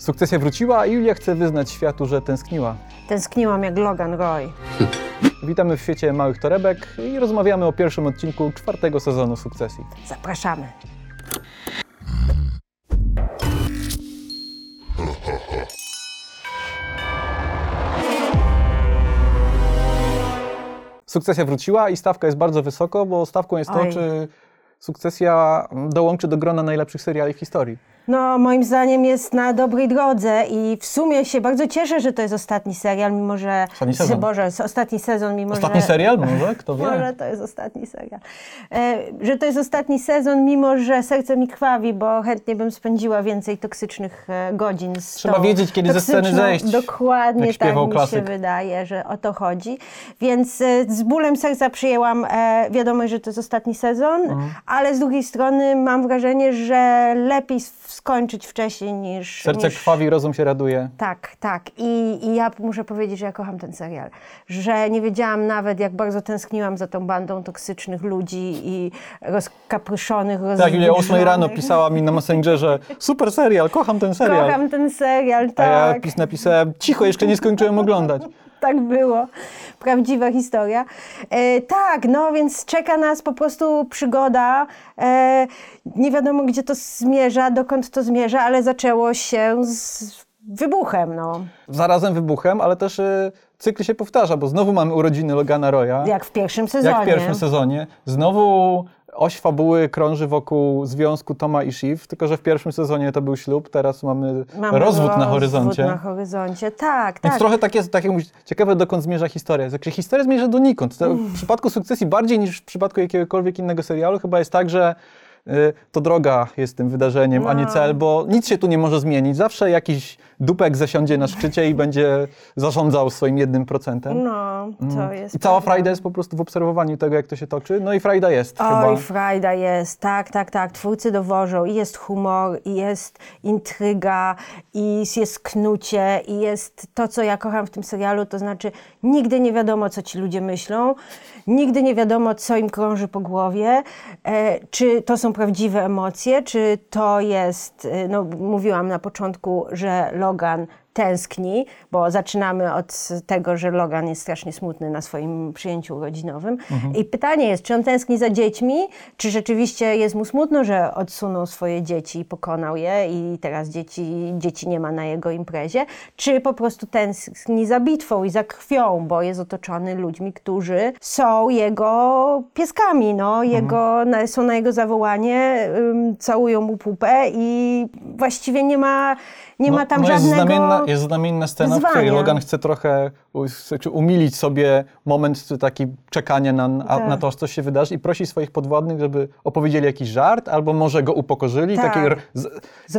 Sukcesja wróciła, a Julia chce wyznać światu, że tęskniła. Tęskniłam jak Logan Roy. Witamy w świecie małych torebek i rozmawiamy o pierwszym odcinku czwartego sezonu Sukcesji. Zapraszamy. Sukcesja wróciła i stawka jest bardzo wysoko, bo stawką jest to, Oj. czy Sukcesja dołączy do grona najlepszych seriali w historii. No, moim zdaniem jest na dobrej drodze i w sumie się bardzo cieszę, że to jest ostatni serial, mimo że... Ostatni sezon. Boże, ostatni sezon, mimo Ostatni że... serial? Może? Kto wie? Może to jest ostatni serial. E, że to jest ostatni sezon, mimo że serce mi krwawi, bo chętnie bym spędziła więcej toksycznych e, godzin z Trzeba tą wiedzieć, kiedy ze sceny zejść, Dokładnie tak mi klasyk. się wydaje, że o to chodzi. Więc e, z bólem serca przyjęłam e, wiadomość, że to jest ostatni sezon, Mhm. ale z drugiej strony mam wrażenie, że lepiej s- skończyć wcześniej niż... Serce niż... krwawi, rozum się raduje. Tak, tak. I, I ja muszę powiedzieć, że ja kocham ten serial. Że nie wiedziałam nawet, jak bardzo tęskniłam za tą bandą toksycznych ludzi i rozkapryszonych, Tak, Julia o 8 rano pisała mi na Messengerze super serial, kocham ten serial. Kocham ten serial, A ja tak. pis napisałem, cicho, jeszcze nie skończyłem oglądać. Tak było. Prawdziwa historia. E, tak, no więc czeka nas po prostu przygoda. E, nie wiadomo, gdzie to zmierza, dokąd to zmierza, ale zaczęło się z wybuchem, no. Zarazem wybuchem, ale też y, cykl się powtarza, bo znowu mamy urodziny Logana Roya. Jak w pierwszym sezonie. Jak w pierwszym sezonie. Znowu oś fabuły krąży wokół związku Toma i Shiv, tylko że w pierwszym sezonie to był ślub, teraz mamy, Mamy rozwód na horyzoncie. na horyzoncie, tak, Więc tak. trochę tak jest, tak jak mówisz, ciekawe dokąd zmierza historia. Znaczy historia zmierza donikąd. To W przypadku sukcesji bardziej niż w przypadku jakiegokolwiek innego serialu chyba jest tak, że to droga jest tym wydarzeniem, a nie cel, bo nic się tu nie może zmienić. Zawsze jakiś dupek zasiądzie na szczycie i będzie zarządzał swoim jednym procentem. No, to jest... I cała frajda jest po prostu w obserwowaniu tego, jak to się toczy. No i frajda jest chyba. Oj, frajda jest, tak, tak, tak. Twórcy dowożą i jest humor, i jest intryga, i jest knucie, i jest to, co ja kocham w tym serialu, to znaczy nigdy nie wiadomo, co ci ludzie myślą, nigdy nie wiadomo, co im krąży po głowie, e, czy to są prawdziwe emocje, czy to jest, e, no mówiłam na początku, że Logan tęskni, bo zaczynamy od tego, że Logan jest strasznie smutny na swoim przyjęciu urodzinowym. I pytanie jest, czy on tęskni za dziećmi, czy rzeczywiście jest mu smutno, że odsunął swoje dzieci i pokonał je i teraz dzieci, dzieci nie ma na jego imprezie, czy po prostu tęskni za bitwą i za krwią, bo jest otoczony ludźmi, którzy są jego pieskami, no, jego, na, są na jego zawołanie, ym, całują mu pupę i właściwie nie ma, nie ma tam no żadnego... jest znamienna scena, w której wyzwania. Logan chce trochę umilić sobie moment taki czekania na, Tak. na to, coś się wydarzy i prosi swoich podwładnych, żeby opowiedzieli jakiś żart, albo może go upokorzyli. Tak. Taki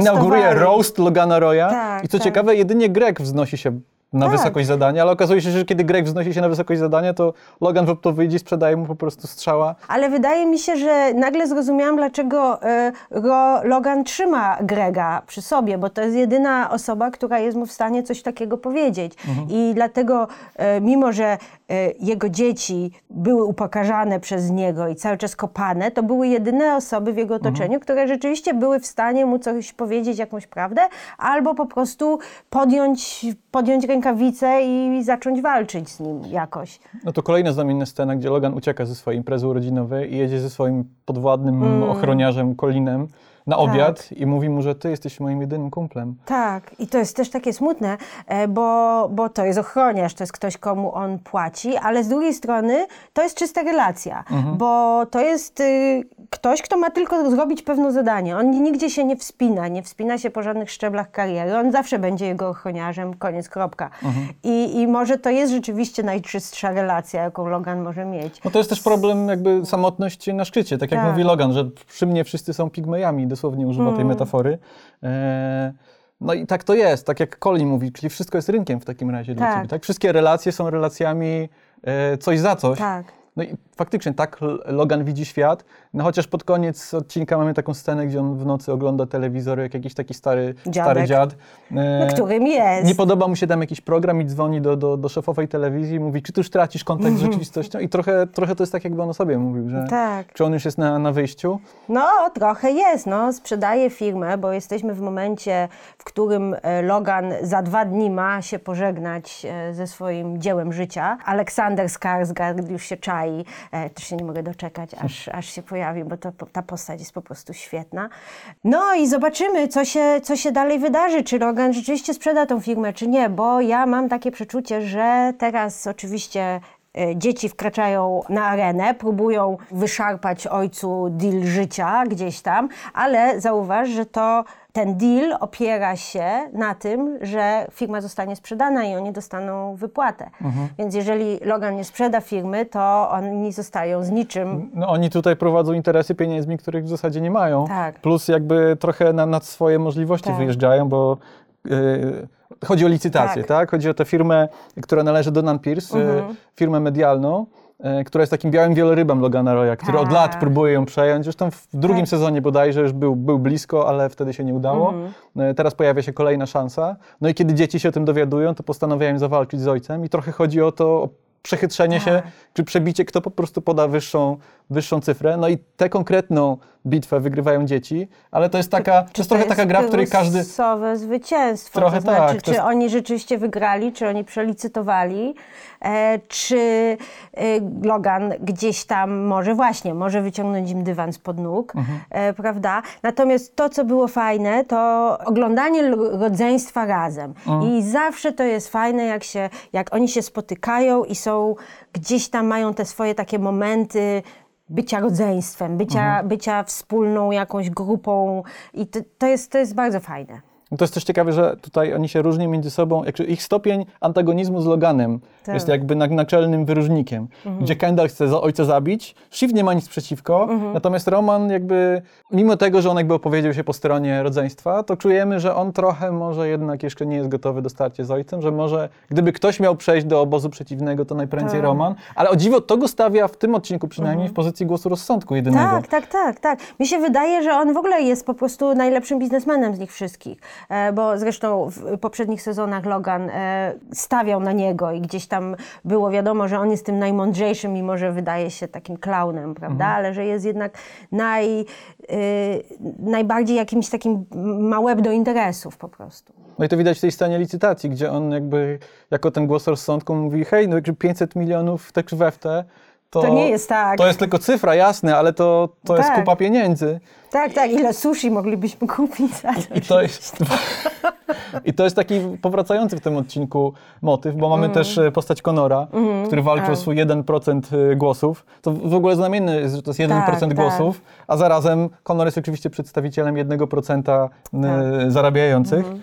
inauguruje roast Logana Roya. Tak, I co tak. ciekawe, jedynie Greg wznosi się na Tak. wysokość zadania, ale okazuje się, że kiedy Greg wznosi się na wysokość zadania, to Logan w odpowiedzi sprzedaje mu po prostu strzała. Ale wydaje mi się, że nagle zrozumiałam, dlaczego e, Ro, Logan trzyma Grega przy sobie, bo to jest jedyna osoba, która jest mu w stanie coś takiego powiedzieć. I dlatego, e, mimo że e, jego dzieci były upokarzane przez niego i cały czas kopane, to były jedyne osoby w jego otoczeniu, które rzeczywiście były w stanie mu coś powiedzieć, jakąś prawdę, albo po prostu podjąć, podjąć rękawice i zacząć walczyć z nim jakoś. No to kolejna znamienna scena, gdzie Logan ucieka ze swojej imprezy urodzinowej i jedzie ze swoim podwładnym Mm. ochroniarzem Colinem na Tak. obiad i mówi mu, że ty jesteś moim jedynym kumplem. Tak, i to jest też takie smutne, e, bo, bo to jest ochroniarz, to jest ktoś, komu on płaci, ale z drugiej strony to jest czysta relacja, bo to jest y, ktoś, kto ma tylko zrobić pewne zadanie. On nigdzie się nie wspina, nie wspina się po żadnych szczeblach kariery, on zawsze będzie jego ochroniarzem, koniec, kropka. I, I może to jest rzeczywiście najczystsza relacja, jaką Logan może mieć. No to jest też problem jakby samotność na szczycie, tak jak Tak. mówi Logan, że przy mnie wszyscy są pigmejami, dosłownie używa tej metafory. E, no i tak to jest, tak jak Colin mówi, czyli wszystko jest rynkiem w takim razie dla Tak. ciebie, tak? Wszystkie relacje są relacjami e, coś za coś. Tak. No i faktycznie tak Logan widzi świat. No chociaż pod koniec odcinka mamy taką scenę, gdzie on w nocy ogląda telewizor, jak jakiś taki stary, stary Dziadek. dziad. E, No, którym jest. Nie podoba mu się tam jakiś program i dzwoni do, do, do szefowej telewizji i mówi, czy ty już tracisz kontakt z rzeczywistością? I trochę, trochę to jest tak, jakby on o sobie mówił, że Tak. czy on już jest na, na wyjściu. No, trochę jest. No. Sprzedaje firmę, bo jesteśmy w momencie, w którym e, Logan za dwa dni ma się pożegnać e, ze swoim dziełem życia. Aleksander Skarsgård już się czai. E, Też się nie mogę doczekać, aż, aż się pojawi, bo to, ta postać jest po prostu świetna. No i zobaczymy, co się, co się dalej wydarzy. Czy Logan rzeczywiście sprzeda tą firmę, czy nie, bo ja mam takie przeczucie, że teraz oczywiście E, Dzieci wkraczają na arenę, próbują wyszarpać ojcu deal życia gdzieś tam, ale zauważ, że to ten deal opiera się na tym, że firma zostanie sprzedana i oni dostaną wypłatę. Więc jeżeli Logan nie sprzeda firmy, to oni zostają z niczym. No oni tutaj prowadzą interesy pieniędzmi, których w zasadzie nie mają. Tak. Plus jakby trochę na, nad swoje możliwości Tak. wyjeżdżają, bo yy, chodzi o licytację, Tak. tak. Chodzi o tę firmę, która należy do Nan Pierce, Mhm. yy, firmę medialną, która jest takim białym wielorybem Logana Roya, który od Tak. lat próbuje ją przejąć. Zresztą w drugim Tak. sezonie bodajże już był, był blisko, ale wtedy się nie udało. Mhm. Yy, Teraz pojawia się kolejna szansa. No i kiedy dzieci się o tym dowiadują, to postanawiają zawalczyć z ojcem i trochę chodzi o to, przechytrzenie się, Tak. czy przebicie, kto po prostu poda wyższą, wyższą cyfrę. No i tę konkretną bitwę wygrywają dzieci, ale to jest taka, to jest trochę taka gra, w której każdy... Zwycięstwo. Trochę to znaczy, tak, czy jest- oni rzeczywiście wygrali, czy oni przelicytowali, e, czy e, Logan gdzieś tam może właśnie, może wyciągnąć im dywan spod nóg, Mhm. e, prawda? Natomiast to, co było fajne, to oglądanie rodzeństwa razem. Mhm. I zawsze to jest fajne, jak, się, jak oni się spotykają i są gdzieś tam, mają te swoje takie momenty bycia rodzeństwem, bycia, Mhm. bycia wspólną jakąś grupą i to, to, jest, to jest bardzo fajne. To jest też ciekawe, że tutaj oni się różnią między sobą, ich stopień antagonizmu z Loganem Tak. jest jakby na- naczelnym wyróżnikiem, gdzie Kendall chce ojca zabić, Shiv nie ma nic przeciwko, natomiast Roman jakby, mimo tego, że on jakby opowiedział się po stronie rodzeństwa, to czujemy, że on trochę może jednak jeszcze nie jest gotowy do starcia z ojcem, że może gdyby ktoś miał przejść do obozu przeciwnego, to najprędzej Tak. Roman, ale o dziwo to go stawia w tym odcinku przynajmniej w pozycji głosu rozsądku jedynego. Tak, tak, tak, tak. Mi się wydaje, że on w ogóle jest po prostu najlepszym biznesmenem z nich wszystkich, bo zresztą w poprzednich sezonach Logan e, stawiał na niego i gdzieś tam było wiadomo, że on jest tym najmądrzejszym, mimo że wydaje się takim klaunem, prawda, ale że jest jednak naj, e, najbardziej jakimś takim ma łeb do interesów po prostu. No i to widać w tej scenie licytacji, gdzie on jakby jako ten głos rozsądku mówi, hej, no jakby 500 milionów we w te, to, To nie jest tak. To jest tylko cyfra, jasne, ale to, to jest Tak. kupa pieniędzy. Tak, tak, ile sushi moglibyśmy kupić to? I to jest, I to jest taki powracający w tym odcinku motyw, bo mamy też e, postać Conora, który walczy o Mm. tak. swój 1% głosów. To w ogóle znamienne jest, że to jest 1% Tak, tak. głosów, a zarazem Conor jest oczywiście przedstawicielem 1% e, zarabiających. Mhm. Mm,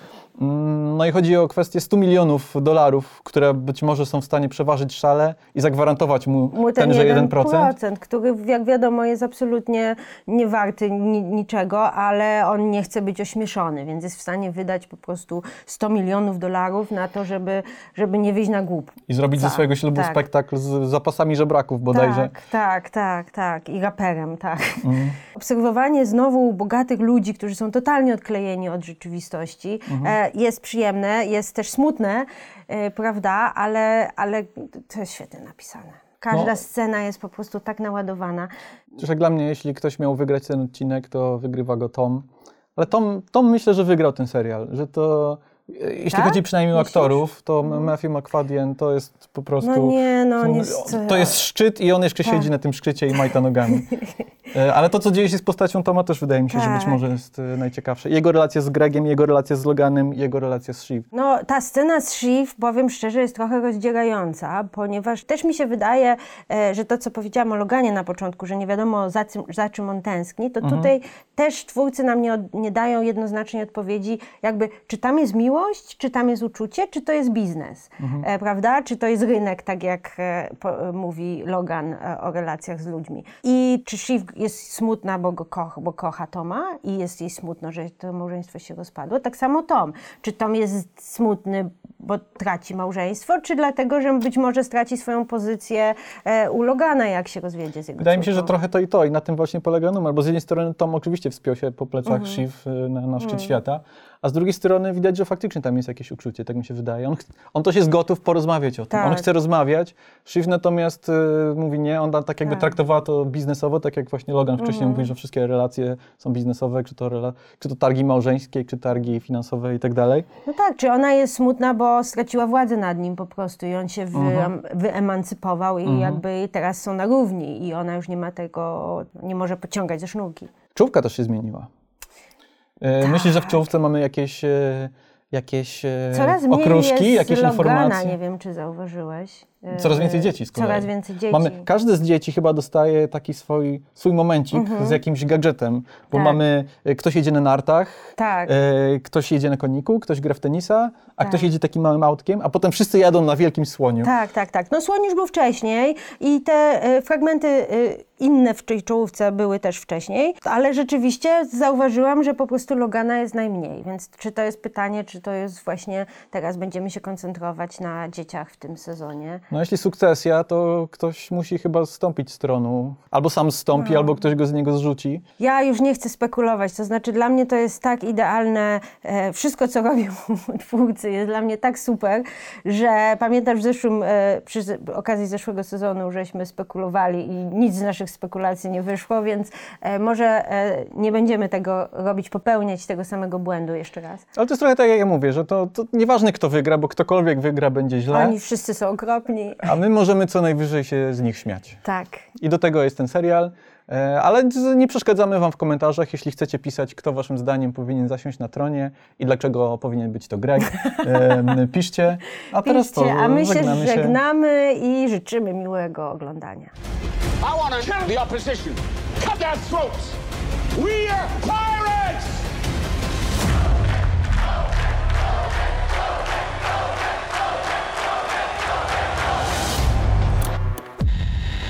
No i chodzi o kwestię 100 milionów dolarów, które być może są w stanie przeważyć szale i zagwarantować mu, mu ten tenże 1%. 1%, który jak wiadomo jest absolutnie nie warty ni niczego, ale on nie chce być ośmieszony, więc jest w stanie wydać po prostu 100 milionów dolarów na to, żeby, żeby nie wyjść na głup. I zrobić ze Tak, swojego ślubu tak. spektakl z zapasami żebraków bodajże. Tak, tak, tak, tak. I raperem, tak. Mhm. Obserwowanie znowu bogatych ludzi, którzy są totalnie odklejeni od rzeczywistości, Mhm. Jest przyjemne, jest też smutne, e, prawda, ale, ale to jest świetnie napisane. Każda No. scena jest po prostu tak naładowana. Przecież jak dla mnie, jeśli ktoś miał wygrać ten odcinek, to wygrywa go Tom. Ale Tom, Tom myślę, że wygrał ten serial, że to... Jeśli Tak? chodzi przynajmniej o? Mhm. aktorów, to Matthew McFadden to jest po prostu... No nie, no on to- jest... To jest szczyt i on jeszcze Tak. siedzi na tym szczycie i majta nogami. E, Ale to, co dzieje się z postacią Toma, też wydaje mi się, że być Tak. może jest e, najciekawsze. Jego relacja z Gregiem, jego relacja z Loganem, jego relacja z Shiv. No, ta scena z Shiv, powiem szczerze, jest trochę rozdzierająca, ponieważ też mi się wydaje, e, że to, co powiedziałam o Loganie na początku, że nie wiadomo za, czym- za czym on tęskni, to tutaj też twórcy nam nie, od, nie dają jednoznacznej odpowiedzi, jakby czy tam jest miłość, czy tam jest uczucie, czy to jest biznes, e, prawda? Czy to jest rynek, tak jak e, e, mówi Logan o relacjach z ludźmi. I czy Shiv jest smutna, bo go kocha, bo kocha Toma i jest jej smutno, że to małżeństwo się rozpadło. Tak samo Tom. Czy Tom jest smutny, bo traci małżeństwo, czy dlatego, że być może straci swoją pozycję u Logana, jak się rozwiedzie z jego Wydaje mi się, że córką. trochę to i to i na tym właśnie polega numer, bo z jednej strony Tom oczywiście wspiął się po plecach Mhm. Shiv na, na szczyt świata, a z drugiej strony widać, że faktycznie tam jest jakieś uczucie, tak mi się wydaje. On, on też jest gotów porozmawiać o tym, on Tak. chce rozmawiać. Shiv natomiast y, mówi nie, on tak jakby Tak. traktowała to biznesowo, tak jak właśnie Logan wcześniej Mhm. mówił, że wszystkie relacje są biznesowe, czy to, rela- czy to targi małżeńskie, czy targi finansowe i tak dalej. No tak, czy ona jest smutna, bo straciła władzę nad nim po prostu i on się wy, Mhm. wyemancypował i jakby teraz są na równi i ona już nie ma tego, nie może pociągać za sznurki. Czołówka też się zmieniła. E, Tak. Myślisz, że w czołówce mamy jakieś, e, jakieś e, Coraz mniej okruszki, jest jakieś Logana, informacje? nie wiem czy zauważyłeś. E, Coraz więcej dzieci z kolei. Coraz więcej dzieci. Mamy, każde z dzieci chyba dostaje taki swój, swój momencik z jakimś gadżetem, bo Tak. mamy, e, ktoś jedzie na nartach, Tak. e, ktoś jedzie na koniku, ktoś gra w tenisa, a Tak. ktoś jedzie takim małym autkiem, a potem wszyscy jadą na wielkim słoniu. Tak, tak, tak. No słoń już był wcześniej i te e, fragmenty e, inne w tej czołówce były też wcześniej, ale rzeczywiście zauważyłam, że po prostu Logana jest najmniej, więc czy to jest pytanie, czy to jest właśnie teraz będziemy się koncentrować na dzieciach w tym sezonie. No jeśli sukcesja, to ktoś musi chyba zstąpić z tronu. Albo sam zstąpi, No. albo ktoś go z niego zrzuci. Ja już nie chcę spekulować, to znaczy dla mnie to jest tak idealne, e, wszystko co robią twórcy jest dla mnie tak super, że pamiętasz w zeszłym, e, przy z- okazji zeszłego sezonu, żeśmy spekulowali i nic z naszych spekulacji nie wyszło, więc e, może e, nie będziemy tego robić, popełniać tego samego błędu jeszcze raz. Ale to jest trochę tak, jak ja mówię, że to, to nieważne kto wygra, bo ktokolwiek wygra będzie źle, Oni wszyscy są okropni. A my możemy co najwyżej się z nich śmiać. Tak. I do tego jest ten serial. E, Ale nie przeszkadzamy Wam w komentarzach, jeśli chcecie pisać, kto Waszym zdaniem powinien zasiąść na tronie i dlaczego powinien być to Greg. E, piszcie. A teraz to Piszcie, a my się żegnamy się. żegnamy i życzymy miłego oglądania. I want to the opposition, cut their throats. We are fire!